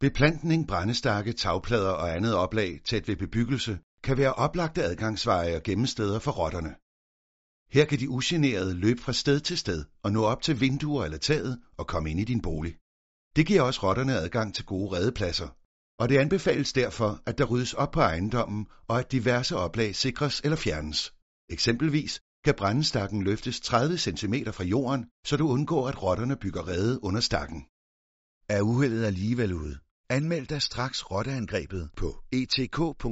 Beplantning, brændestakke, tagplader og andet oplag tæt ved bebyggelse kan være oplagte adgangsveje og gemmesteder for rotterne. Her kan de ugenerede løbe fra sted til sted og nå op til vinduer eller taget og komme ind i din bolig. Det giver også rotterne adgang til gode redepladser, og det anbefales derfor, at der ryddes op på ejendommen og at diverse oplag sikres eller fjernes. Eksempelvis kan brændestakken løftes 30 cm fra jorden, så du undgår, at rotterne bygger rede under stakken. Er uheldet alligevel ude? Anmeld dig straks rotteangrebet på etk.køge.dk